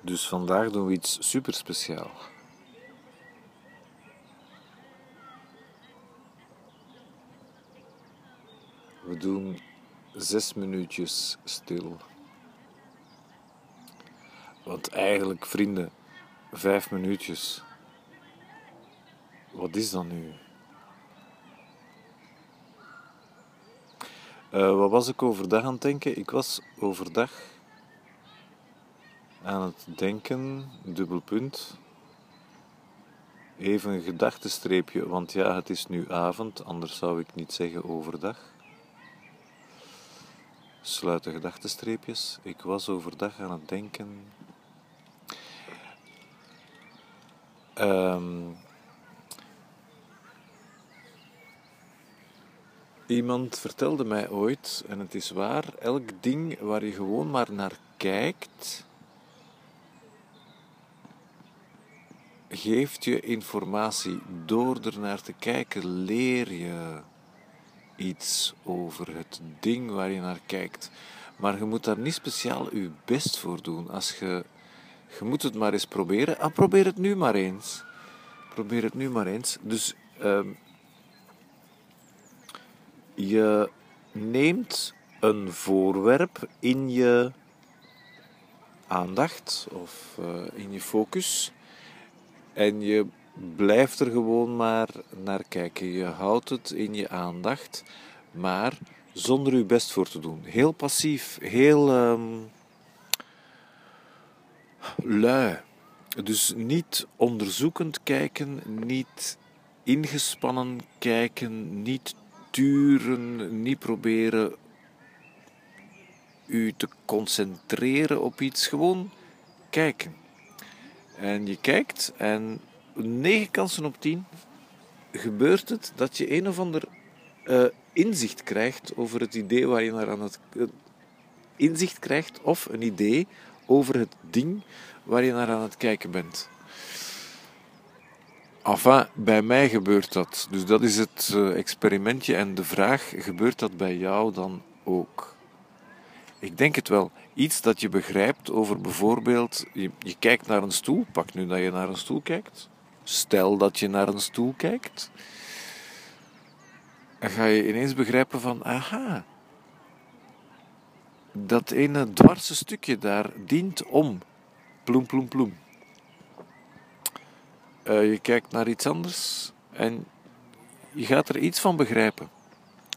Dus vandaag doen we iets super speciaal. We doen zes minuutjes stil. Want eigenlijk, vrienden, vijf minuutjes. Wat is dat nu? Uh, wat was ik overdag aan het denken? Ik was overdag aan het denken, dubbelpunt. Even een gedachtenstreepje, want ja, het is nu avond, anders zou ik niet zeggen overdag. Sluit de gedachtenstreepjes. Ik was overdag aan het denken. Um, Iemand vertelde mij ooit, en het is waar, elk ding waar je gewoon maar naar kijkt, geeft je informatie. Door er naar te kijken leer je iets over het ding waar je naar kijkt. Maar je moet daar niet speciaal je best voor doen. Als je, je moet het maar eens proberen. Ah, probeer het nu maar eens. Probeer het nu maar eens. Dus uh, je neemt een voorwerp in je aandacht of uh, in je focus en je blijft er gewoon maar naar kijken. Je houdt het in je aandacht, maar zonder je best voor te doen. Heel passief, heel um, lui. Dus niet onderzoekend kijken, niet ingespannen kijken, niet turen, niet proberen u te concentreren op iets, gewoon kijken. En je kijkt en 9 kansen op 10 gebeurt het dat je een of ander uh, inzicht krijgt over het idee waar je naar aan het. Uh, inzicht krijgt of een idee over het ding waar je naar aan het kijken bent. Enfin, bij mij gebeurt dat. Dus dat is het uh, experimentje en de vraag: gebeurt dat bij jou dan ook? Ik denk het wel. Iets dat je begrijpt over bijvoorbeeld, je, kijkt naar een stoel, pak nu dat je naar een stoel kijkt. Stel dat je naar een stoel kijkt. Dan ga je ineens begrijpen van, aha, dat ene dwarse stukje daar dient om. Ploem, ploem, ploem. Uh, je kijkt naar iets anders en je gaat er iets van begrijpen.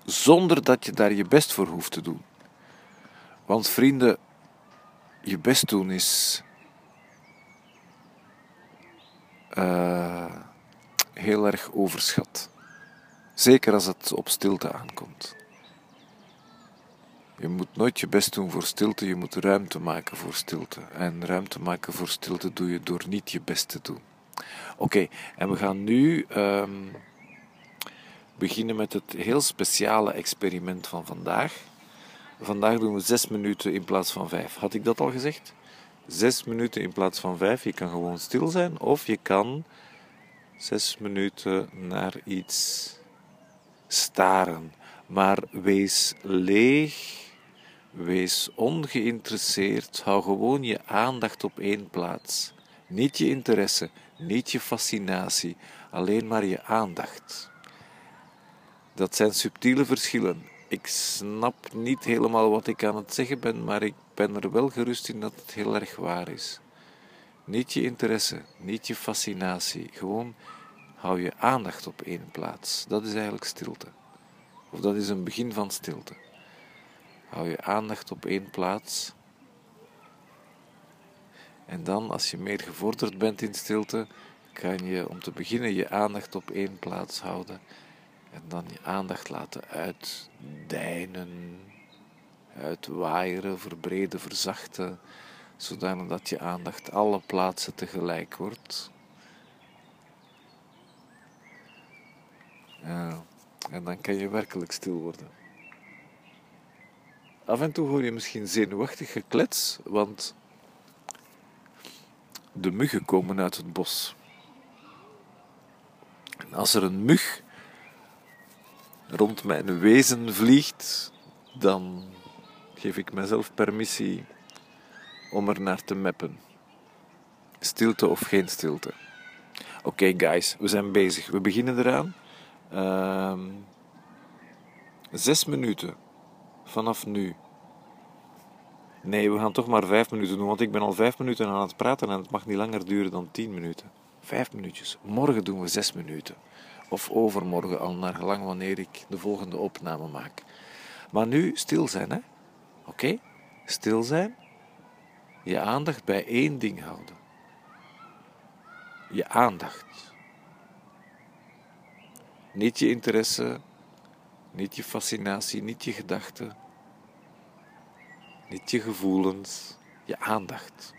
Zonder dat je daar je best voor hoeft te doen. Want vrienden, je best doen is uh, heel erg overschat. Zeker als het op stilte aankomt. Je moet nooit je best doen voor stilte, je moet ruimte maken voor stilte. En ruimte maken voor stilte doe je door niet je best te doen. Oké, en we gaan nu um, beginnen met het heel speciale experiment van vandaag. Vandaag doen we zes minuten in plaats van vijf. Had ik dat al gezegd? Zes minuten in plaats van vijf. Je kan gewoon stil zijn of je kan zes minuten naar iets staren. Maar wees leeg, wees ongeïnteresseerd. Hou gewoon je aandacht op één plaats. Niet je interesse, niet je fascinatie, alleen maar je aandacht. Dat zijn subtiele verschillen. Ik snap niet helemaal wat ik aan het zeggen ben, maar ik ben er wel gerust in dat het heel erg waar is. Niet je interesse, niet je fascinatie, gewoon hou je aandacht op één plaats. Dat is eigenlijk stilte. Of dat is een begin van stilte. Hou je aandacht op één plaats en dan, als je meer gevorderd bent in stilte, kan je om te beginnen je aandacht op één plaats houden en dan je aandacht laten uitdijnen, uitwaaieren, verbreden, verzachten, zodat je aandacht alle plaatsen tegelijk wordt. En dan kan je werkelijk stil worden. Af en toe hoor je misschien zenuwachtig geklets, want de muggen komen uit het bos. En als er een mug rond mijn wezen vliegt, dan geef ik mezelf permissie om er naar te meppen. Stilte of geen stilte? Oké, guys, we zijn bezig. We beginnen eraan. Ehm, zes minuten vanaf nu. Nee, we gaan toch maar vijf minuten doen, want ik ben al vijf minuten aan het praten en het mag niet langer duren dan tien minuten. Vijf minuutjes. Morgen doen we zes minuten. Of overmorgen, al naar gelang wanneer ik de volgende opname maak. Maar nu stil zijn, hè? Oké? Stil zijn. Je aandacht bij één ding houden. Je aandacht. Niet je interesse, niet je fascinatie, niet je gedachten, niet je gevoelens, je aandacht.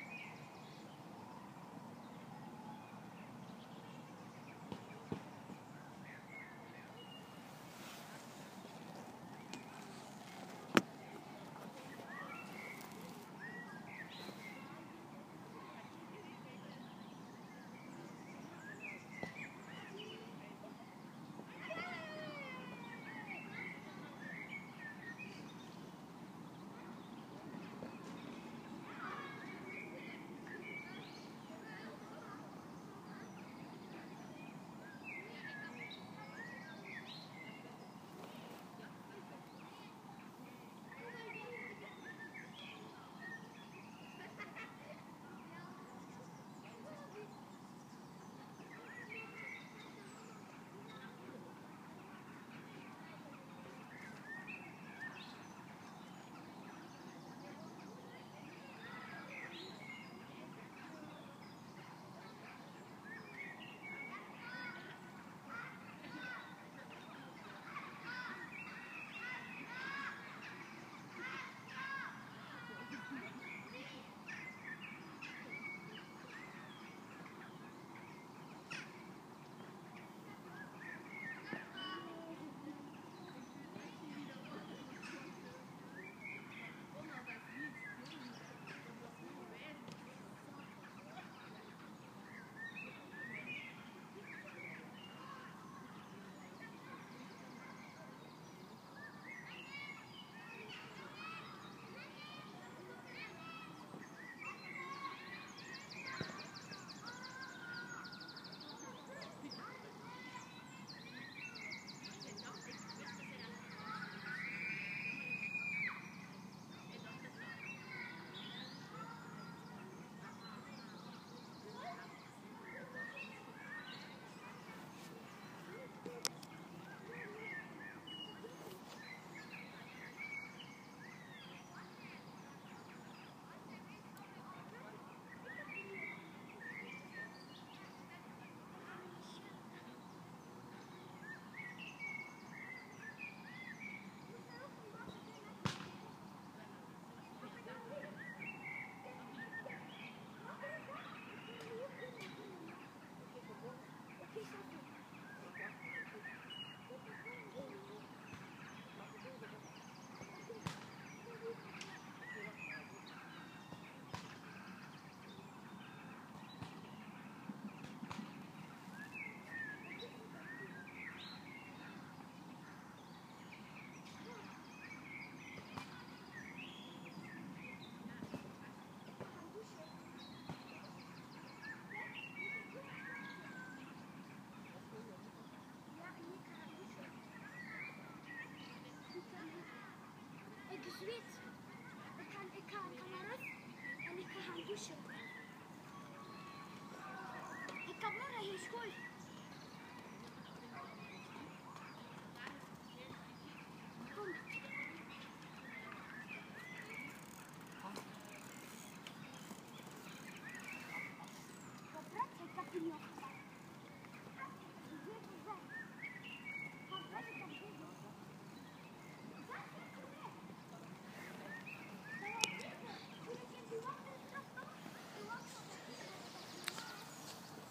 School.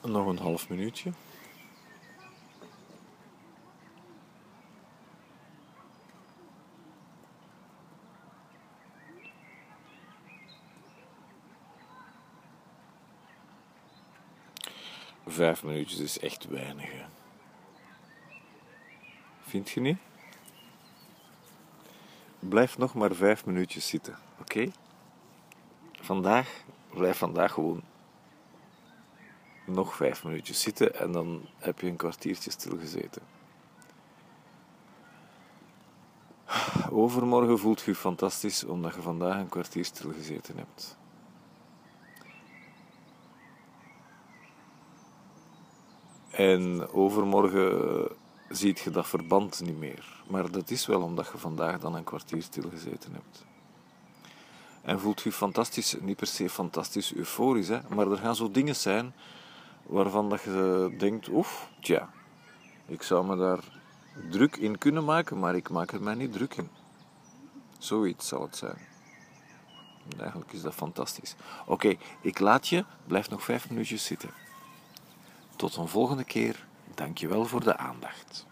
Nog een half minuutje. Vijf minuutjes is echt weinig. Vind je niet? Blijf nog maar vijf minuutjes zitten, oké? Vandaag, blijf vandaag gewoon nog vijf minuutjes zitten en dan heb je een kwartiertje stilgezeten. Overmorgen voelt je fantastisch omdat je vandaag een kwartier stilgezeten hebt. En overmorgen ziet je dat verband niet meer. Maar dat is wel omdat je vandaag dan een kwartier stilgezeten hebt. En voelt je fantastisch, niet per se fantastisch euforisch, hè, maar er gaan zo dingen zijn waarvan dat je denkt, oef, tja, ik zou me daar druk in kunnen maken, maar ik maak er mij niet druk in. Zoiets zal het zijn. En eigenlijk is dat fantastisch. Oké, ik laat je, blijf nog vijf minuutjes zitten. Tot een volgende keer. Dankjewel voor de aandacht.